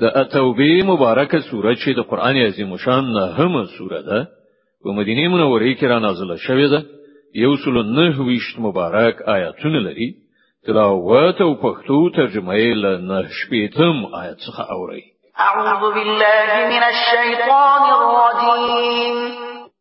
د اتوبه مبارکه سوره چې د قران عظیم شان نه هم سوره ده په مدینه منوره کې را نازله شوې ده یو سل نه ویشت مبارک آیاتونه لري تلاوت او پښتو ترجمه یې له نه شپېتم آیت څخه اوري اعوذ بالله من الشیطان الرجیم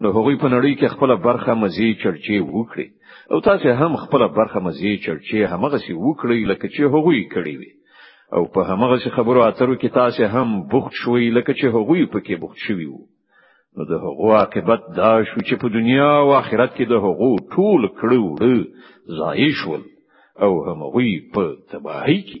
نو هغوی په نړۍ کې خپل برخه مزي چرچی وکړي او تاسو هم خپل برخه مزي چرچی همغه سی وکړي لکه چې هغوی کړی وي او په همغه خبرو اترو کې تاسو هم بوخت شوي لکه چې هغوی پکې بوخت شوي وو نو د هغو عاقبت دا شو چې په دنیا او آخرت کې د هغو ټول کړو ضایع شول او همغوی په تباهی کې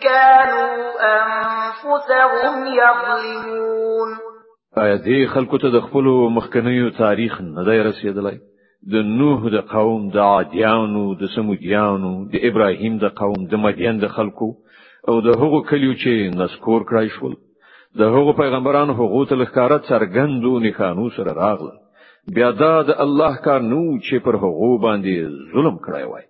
كانوا أنفسهم يظلمون آیا دې خلکو ته د خپل مخکنیو تاریخ نه دی رسیدلی د نوح د قوم د عادیانو د سمودیانو د ابراهیم د قوم د مدین د خلکو او د هغو کلیو چې نسکور کړای شول د هغو پیغمبرانو هغو ته لخکاره څرګندو نښانو سره راغله بیا دا د الله کار نو چې پر هغو باندې ظلم کړای وای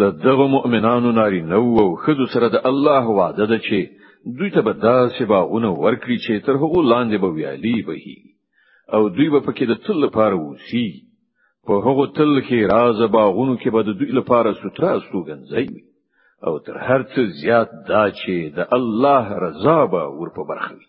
له دغه مؤمنانو ناری نو او خذو سره د الله وعده ده چې دوی ته به داسې باغونه ورکړي چې تر هغه لاندې به ویالي بهي او دوی به پکې د تل لپاره وسی په هغه تل کې راز باغونو کې به د دوی لپاره سترا سوګنځي او تر هر څه زیات دا چې د الله رضا به ور په برخه وي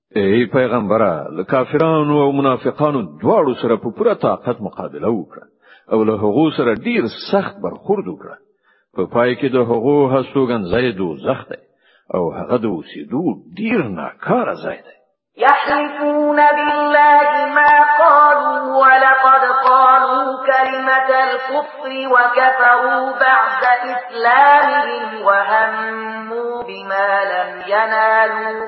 ای پیغمبره له کافرانو او منافقانو دواړو سره په پوره طاقت مقابله وکړه او له هغو سره ډیر سخت برخورد وکړه په پای کې د هغو هستوګن ځای دوزخ دی او هغه د اوسېدو ډیر ناکاره ځای دی يحلفون بالله ما قالوا ولقد قالوا كلمة الكفر وكفروا بعد إسلامهم وهموا بما لم ينالوا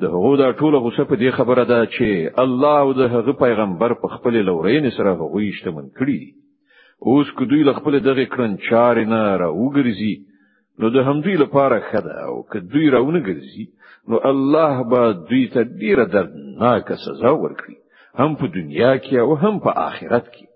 د هغو دا ټوله غوسه په دې خبره ده چې الله او د هغه پیغمبر په خپل لورین سره هغوی شتمن کړي دي اوس که دوی له خپل دغه کړن چارې نه را وګرځي نو د همدوی لپاره خده او که دوی راونه ګرځي نو الله به دوی ته ډیره دردناکه سزا ورکړي هم په دنیا کې او هم په آخرت کې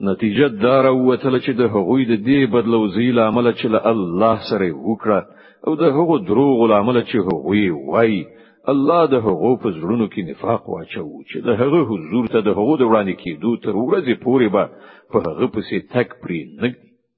نتیجه دا راووتله چې د هغوی د دې بدلوزي له امله چې له الله سره وکړه او د هغو دروغ له امله چې هغوی وایي الله د هغو په زړونو کې نفاق واچو چې د هغه حضور ته د هغو د وړاندې کېدو تر ورځې پورې به په هغه پسې تک پرې نه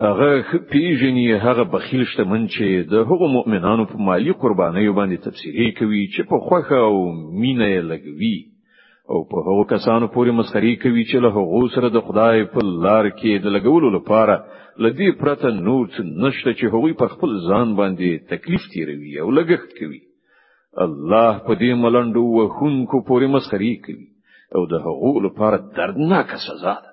هغه پیژني هغه بخیل شتمن چې د هغو مؤمنانو په مالی قربانیو باندې تفسیری کوي چې په خوخه او مینه یې لګوي او په هغو کسانو پورې مسخري کوي چې له هغو سره د خدای په لار کې د لګولو لپاره لدی پرته نور څه نشته چې هغوی په خپل ځان باندې تکلیف تیروي او لګښت کوي الله په دې ملنډو وهونکو پورې مسخري کوي او د هغو لپاره دردناک سزا ده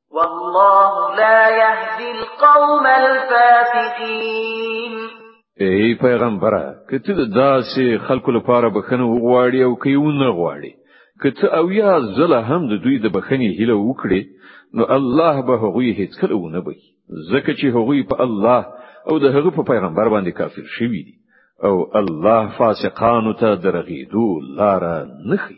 والله لا يهدي القوم الفاسقين ای پیغمبره کته د داسې خلکو لپاره بخنه وغواړي او کوي نه غواړي کته او یا زله هم د دوی د بخنې هیله وکړي نو الله به هغوی هیڅ کله ونه بي ځکه چې هغوی په الله او د هغه په پیغمبر باندې کافر شوی دي او الله فاسقانو ته درغیدو لار نه خي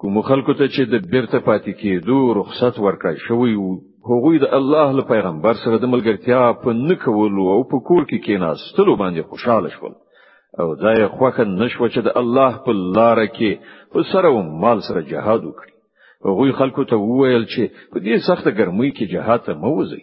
کوم خلکو ته چې د بیرته پاتې کېدو رخصت ورکړی شوی وو هغوی د الله له پیغمبر سره د ملګرتیا په نکولو او په کور کې کېناستلو باندې خوشاله شول او دا یې خوښه نشو چې د الله په لار کې په سره او مال سره جهاد وکړي هغوی خلکو ته وویل چې په دې سخته ګرمۍ کې جهاد ته موځي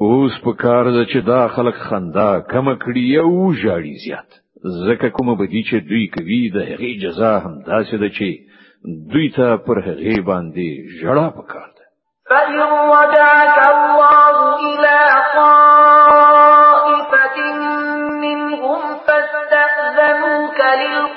اوس په کار ده چې دا خلک خندا کم کړي او ژاړي زیات ځکه کومه بدی چې دوی کوي د هغې جزا هم داسې ده چې دوی ته پر هغې باندې ژړا پکار ده فإن رجعك الله إلى طائفة منهم فاستأذنوك للقرآن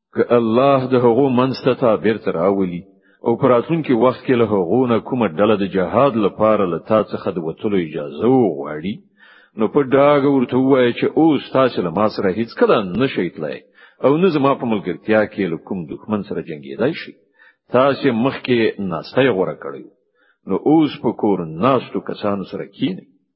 که الله د هغو منځ ته تا بیرته راولي او پر راتلونکي وخت کې له هغو نه کومه ډله د جهاد لپاره له تا څخه د وتلو اجازه وغواړي نو په ډاګه ورته وایي چې اوس تاسو له ما سره هیڅ کله نشئ تلای او نه زما په ملګرتیا کې له کوم دښمن سره جنگیدای شي تاسو مخکې ناسته غوړه کړی نو اوس په کور ناستو کسانو سره کینی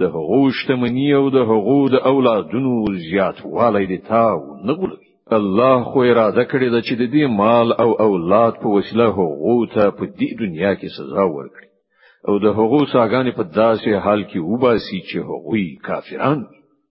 د هغو شتمنی او د هغو د اولادونو زیاتوالی دی تاو نه غولوي الله خو اراده کړې ده چې د دې مال او اولاد په وسیله هغو ته په دې دنیا کې سزا ورکړي او د هغو ساګانې په داسې حال کې وباسي چې هغوی کافران دي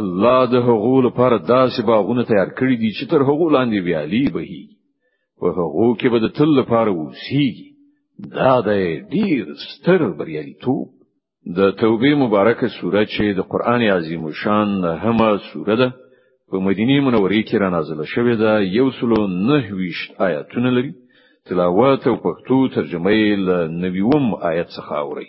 الله د هغو لپاره داسې باغونه تیار کړی دي چې تر هغو لاندې ویالي بهي او هغو کې به د تل لپاره وسیږي دا د ډیر ستر بریالیتوب د توبې مبارکه سوره چې د قران عظیم شان همه سوره ده په مدینه منورې کې را نازله شوې ده یو سلو نه ویش آیاتونه لري تلاوت او پښتو ترجمه یې له نویوم آیت څخه اوري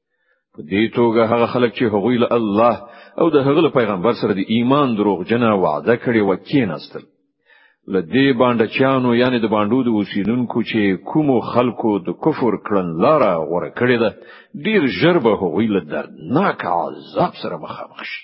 په دې توګه هغه خلک چې هغوی له الله او د هغه پیغمبر سره د ایمان دروغ جنا وعده کړې و کېناستل له دې باندې چانو یعنی د باندو د اوسیدونکو چې کوم خلکو د کفر کړن لاره غوړه کړې ده ډیر ژر به هغوی له دردناک عذاب سره مخامخ شي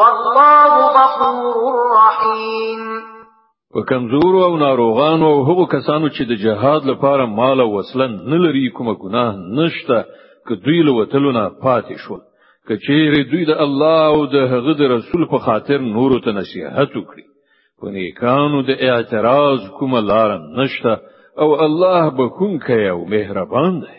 والله غفور رحیم په کمزور او ناروغانو او هغو کسانو چې د جهاد لپاره مال او وسله نه لري کومه ګناه نشته که دوی له وتلو نه پاتې شول که چیرې دوی د الله او د هغه د رسول په خاطر نورو ته نصیحت وکړي په نیکانو د اعتراض کومه لار نشته او الله بخونکی او مهربان دی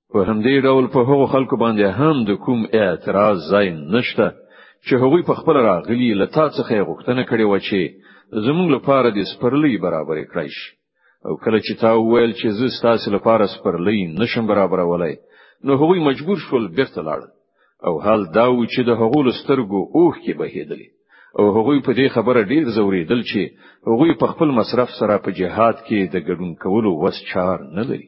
په همدې ډول په هغو خلکو باندې هم د کوم اعتراض ځای نشته چې هغوی په خپل راغلي لتا څخه غوښتنه کړې و چې زموږ لپاره د سپرلۍ برابر کړی شي او کله چې تا وویل چې زه ستاسو لپاره سپرلۍ نشم برابرولای نو هغوی مجبور شول بیرته لاړل او حال دا و چې د هغو لسترګو اوخ کې بهیدلې او هغوی په دې خبره ډیر زوریدل چې هغوی په خپل مصرف سره په جهاد کې د ګډون کولو وس چار نه لري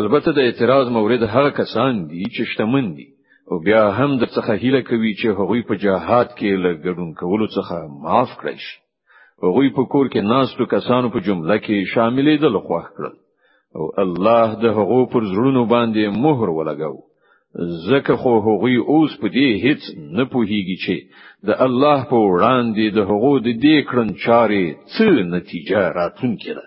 البته د اعتراض مورد هغه کسان دي چې شتمن دي او بیا هم د څخه هیله کوي چې هغوی په جهاد کې له ګډون کولو څخه معاف کړي شي هغوی په کور کې ناستو کسانو په جمله کې شاملې دل خوښ کړل او الله د هغو پر زړونو باندې مهر ولګاو ځکه خو هغوی اوس په دې هیڅ نه پوهیږي چې د الله په وړاندې د هغو د دې کړن چارې څه نتیجه راتلونکې ده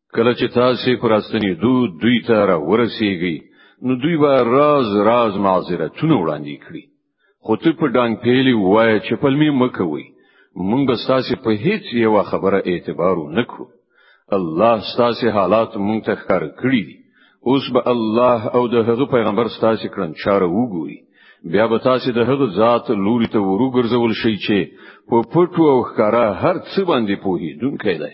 کله چې تاسو پر استنی دو دوی ته را ورسیږي نو دوی به راز راز معذرتونه وړاندې کړي خو ته په ډنګ پیلی وای چې پلمی مکوي مونږ به تاسو په هیڅ یو خبره اعتبار نکړو الله تاسو حالات مونږ ته ښکار کړی دي اوس به الله او د هغه پیغمبر تاسو کړن چاره وګوري بیا به تاسو د هغه ذات لوري ته وروګرځول شي چې په پټو او ښکارا هر څه باندې پوهیدونکی دی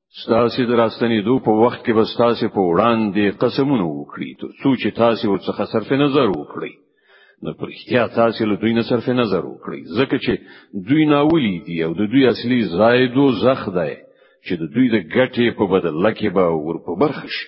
ستاسو دراستنې دو په وخت کې به ستاسو په وړاندې قسمونه وکړي تر څو چې تاسو ورڅخه صرف نظر وکړي نو پر اختیار تاسو له دوی نه صرف نظر وکړي ځکه چې دوی ناولي دي او د دوی اصلي ځای دو زخ دی چې د دوی د ګټې په بدل کې به ورپبرخ شي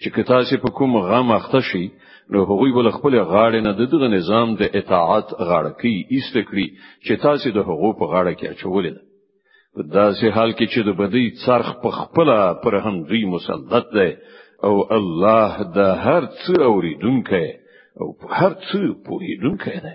چې که تاسو په کوم غم اخته شي نو هغوی بل خپل غاړه نه دغه نظام د اطاعت غاړه کې ایست کړی چې تاسو د هغو په غاړه کې اچولې ده په داسې حال کې چې د بدی څرخ په خپل پر هم دوی مسلط ده او الله د هر څه اوریدونکی او هر څه پوهیدونکی ده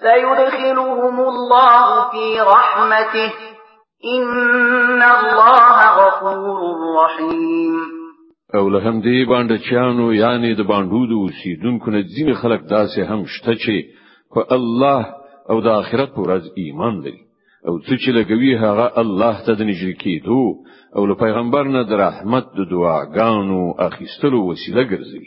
سيدخلهم الله في رحمته إن الله غفور رحيم او له هم دی باندې چانو یعنی د باندو د اوسیدونکو نه ځینې خلک داسې هم شته چې په الله او د آخرت پر ورځ ایمان لري او څه چې لګوي هغه الله ته د نږدې کېدو او له پیغمبر نه د رحمت د دعاګانو اخیستلو وسیله ګرځي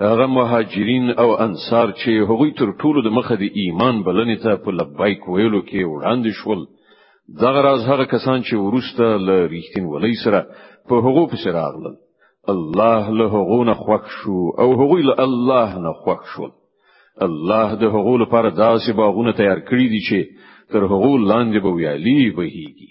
هغه مهاجرین او انصار چې هغوی تر ټولو د مخه د ایمان بلنې ته په لبیک ویلو کې وړاندې شول دغه راز هغه کسان چې ورسته له ریښتینولۍ سره په هغو پسې راغلل الله له هغو نه خوښ شو او هغوی له الله نه خوښ شول الله د هغو لپاره داسې باغونه تیار کړی دي چې تر هغو لاندې به ویالي بهیږي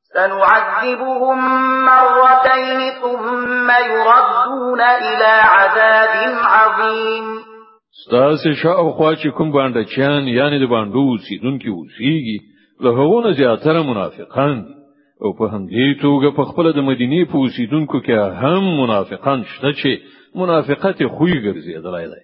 سنعذبهم مرتين ثم يردون إلى عذاب عظيم ستاسو شاوخوا چې کوم باندې چان یعنی د باندې اوسیدونکي اوسیږي له هغو نه زیاتره منافقان دي او په همدې توګه په خپل د مدینه په اوسیدونکو کې هم منافقان شته چې منافقت خوې ګرځیدلای دی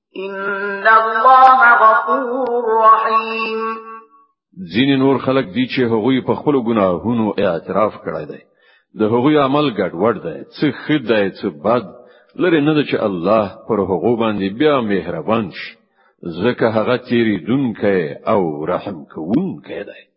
ان الله غفور رحیم ځینې نور خلک دي چې هغوی په خپل ګناهونو اعتراف کړی دی د هغوی عمل ګډوډ دی څه ښه دی څه بد لري نه چې الله پر هغو باندې بیا مهربان شي ځکه هغه تیری دونکي او رحم کوونکی دی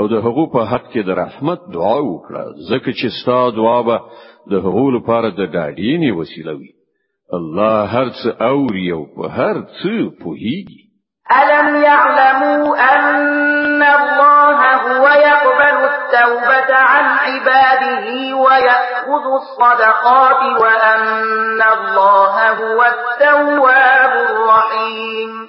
او د هغو په حق کې د رحمت دعا وکړه ځکه چې ستا دعا به د هغو لپاره د ډاډینې وسیله وي الله هر څه اوري او په هر څه پوهیږي الم يعلموا ان الله هو يقبل التوبه عن عباده ويأخذ الصدقات وان الله هو التواب الرحيم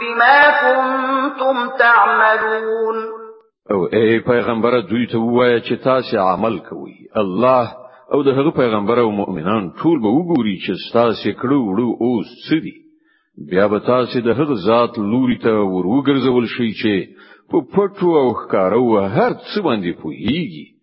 بما كنتم تعملون او اے پیغمبر دوی ته وایي چې تاسو عمل کوئ الله او د هغه پیغمبر او مؤمنان ټول به وګوري چې تاسو کړو وړو اوس څه دي بیا به تاسو د هغه ذات لوري ته وروګرځول شي چې په پټو او ښکارو هر څه باندې پوهیږي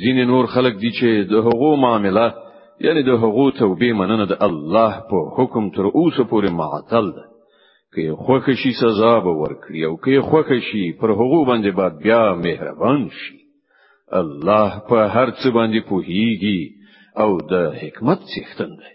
ځین نور خلک دي چې د هغو معاملې یعنی د هغو توبې مننه د الله په حکم تر اوسه پورې معطل ده که خوښ شي سزا به ورکړي او که خوښ شي پر هغو باندې به بیا مهربان شي الله په هر څه باندې پوهیږي او د حکمت څښتن دی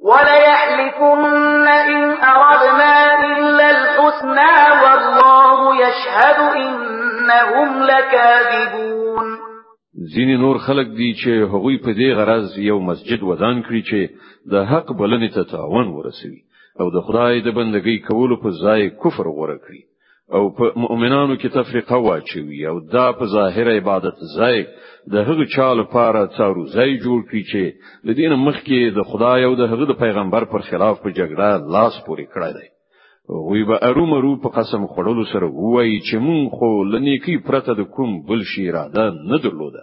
وليحلفن إن أردنا إلا الحسنى والله يشهد إنهم لكاذبون ځینې نور خلک دي چې هغوی په دې غرض یو مسجد ودان کړی چې د حق بلنې ته تاوان ورسوي او د خدای د بندګۍ کولو په ځای کفر غوړه کړي او په مؤمنانو کې تفریقه واچوي او دا په ظاهر عبادت ځای د هغه چا لپاره څارو ځای جوړ کړي چې د دین مخکې د خدای او د هغه د پیغمبر پر خلاف په جګړه لاس پورې کړی دی وی به ارومرو په قسم خړلو سره وایي چې مونږ خو لنیکی پرته د کوم بل شي اراده نه درلوده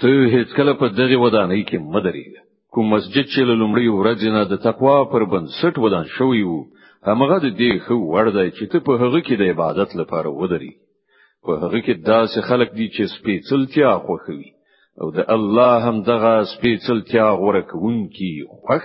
ته هیڅ کله په دغه ودانۍ کې مدرېږه کوم مسجد چې له لومړی ورځې نه د تقوا پر بنسټ ودان شوی وو همغه د دې خو وړ دی چې ته په هغه کې د عبادت لپاره ودرې په هغه کې داسې خلک دي چې سپېڅلتیا خوښوي او د الله هم دغه سپېڅلتیا غوړه کوونکی خوښ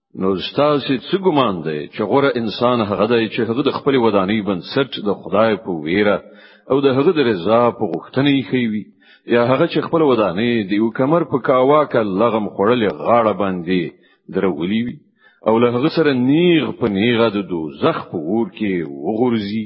نو ستاسو څه ګمان دی چې غوره انسان هغه دی چې هغه د خپل ودانی بنسټ د خدای په ویره او د هغه د رضا په غوښتنه یې خوي یا هغه چې خپل ودانی د یو کمر په کاوا کې لغم خړلې غاړه باندې درولي وي او له هغه سره نیغ په نیغه د دوزخ په اور کې وغورځي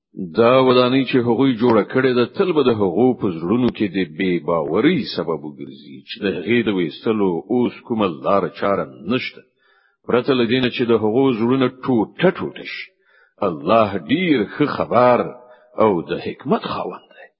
دا ودانۍ چې هغوی جوړه کړې ده تل به د هغو په زړونو کې د بې باورۍ سبب وګرځي چې د هغې د وېستلو اوس کومه لار چاره نشته پرته له دینه چې د هغو زړونه ټوټه ټوټه شي الله ډیر ښه خبر او د حکمت خاوند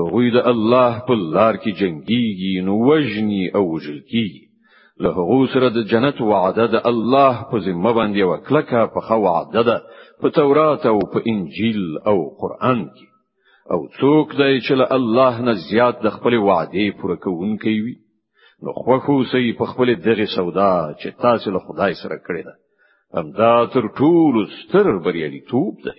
هغوی د الله په لار کې جنگيږي نو وجني او وجل کیږي له هغو سره د جنت وعده د الله په ذمه باندې وکړه په خو وعده ده په تورات او په انجیل او قران کې او څوک دی چې له الله نه زیات د خپل وعده پوره کوونکی وي نو خوخو سي په خپل دغه سودا چې تاسو له خدای سره کړی ده همدا تر ټولو ستر بریالیتوب دی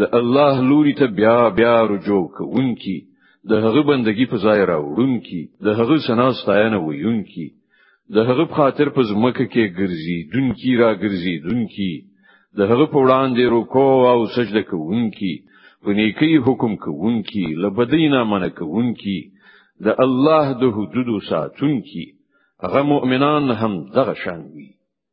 د الله لوري ته بیا بیا رجوع کوونکی د هغه بندگی په ځای راوړونکی د هغه سنا ستاینه ویونکی د هغه په خاطر په ځمکه کې ګرځي دونکي را ګرځي دونکي د هغه په وړاندې رکوع او سجده کوونکي په نیکی حکم کوونکي لبدینا من کوونکي د الله د حدودو ساتونکي هغه مؤمنان هم دغه شان وي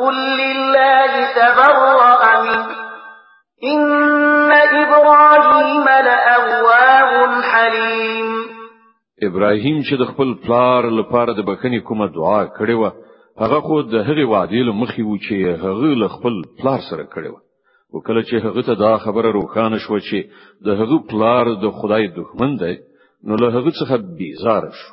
قل لله تبرأ منه إن إبراهيم لأواه حليم ابراهيم چې د خپل پلار لپاره د بخنې کومه دعا کړې و هغه خو د هغې وعده له مخې و چې هغه له خپل پلار سره کړې و او کله چې هغه ته دا خبره روښانه شو چې د هغه پلار د خدای دښمن دی نو له هغه څخه بیزار شو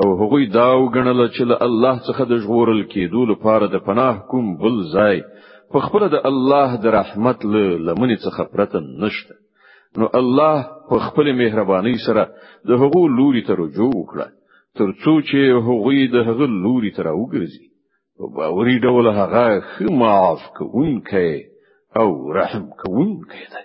او هغوی دا وګڼل چې له الله څخه د ژغورل کېدو لپاره د پناه کوم بل ځای په خپل د الله د رحمت له لمنې څخه پرته نشته نو الله په خپل مهرباني سره د هغو لوري ته رجوع وکړه ترڅو چې هغوی د هغه لوري ته راوګرځي په باوري ډول هغه خماف کوونکی او رحم کوونکی دی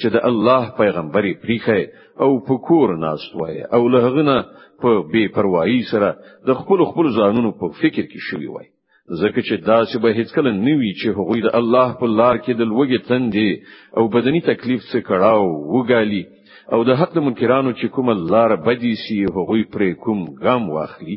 چې د الله پیغمبر پریخه او په کور ناست وای او له غنه په بی پروايي سره د خپل خپل ځانونو په فکر کې شوی وای ځکه چې دا چې به هیڅ کله نیوي چې هغوی د الله په لار کې د لوګي تندې او بدني تکلیف څخه کړهو وګالي او د حق د منکرانو چې کومه لار بدی سی هغوی پرې کوم غم واخلي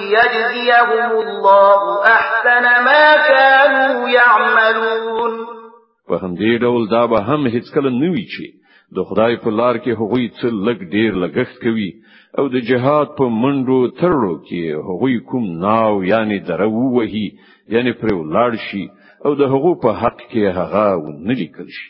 ليجزيهم الله احسن ما كانوا يعملون په همدې ډول دا به هم هیڅ کله نه وی چې د خدای په لار کې هغوی څه لګ ډیر لګښت کوي او د جهاد په منډو ترړو کې هغوی کوم ناو یعنی درو وهي یعنی پر ولاړ شي او د هغو په حق کې هغه ونلیکل شي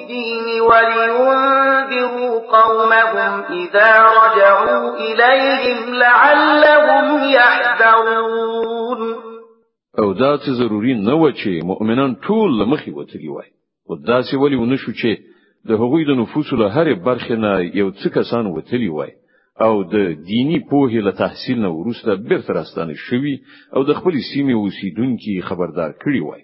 الدين ولينذروا قومهم إذا رجعوا إليهم لعلهم يحذرون او دا څه ضروری نه و چې مؤمنان ټول لمخې وتلی وای او دا څه ولی ونه شو چې د هغوی د نفوس له هرې برخې نه یو څه کسان وتلی وای او د دینی پوهې له تحصیل نه ورسته بیرته راستانه شوی او د خپل سیمې اوسیدونکو خبردار کړی وای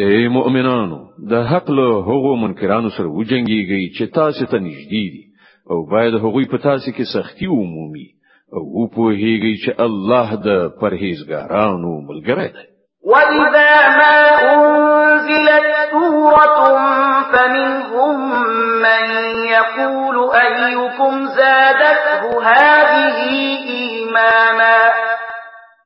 اے مؤمنانو د حق له هغو منکرانو سره وجنګیږئ چې تاسو ته نږدې دي او باید هغوی په تاسو کې سختی ومومي او وپوهیږئ چې الله د پرهیزګارانو ملګری دی وَإِذَا مَا أُنْزِلَتْ سُورَةٌ فَمِنْهُمْ مَنْ يَقُولُ أَيُّكُمْ زَادَتْهُ هَذِهِ إِيمَانًا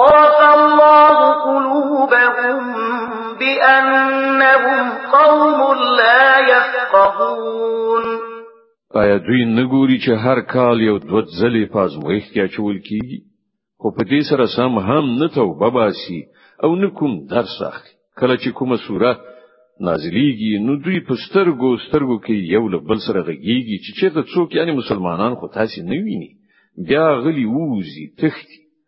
قرف الله قلوبهم بأنهم قوم لا يفقهون آیا دوی نګوري چې هر کال یو دوه ځلې پازمویښت کې اچول کیږي خو په دې سره سم هم نه توبه باسي او نه کوم درس اخلي کله چې کومه سوره نازلیږي نو دوی په سترګو سترګو کې یو له بل سره غږیږي چې چېرته څوک یعنی مسلمانان خو تاسو نه ویني بیا غلی ووزي تختی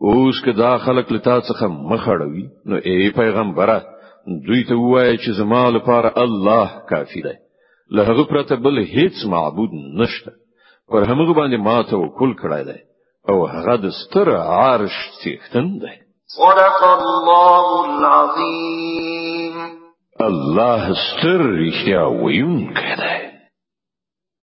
اوس که دا خلک لتا څخه مخړوي نو ای پیغمبره دوی ته وایي چې زما لپاره الله کافی دی له هغه پرته بل هیڅ معبود نشته پر هغه باندې ما ته وکول کړای دی او هغه د ستر عرش څښتن دی صدق الله العظیم الله ستر رښتیا ویونکی دی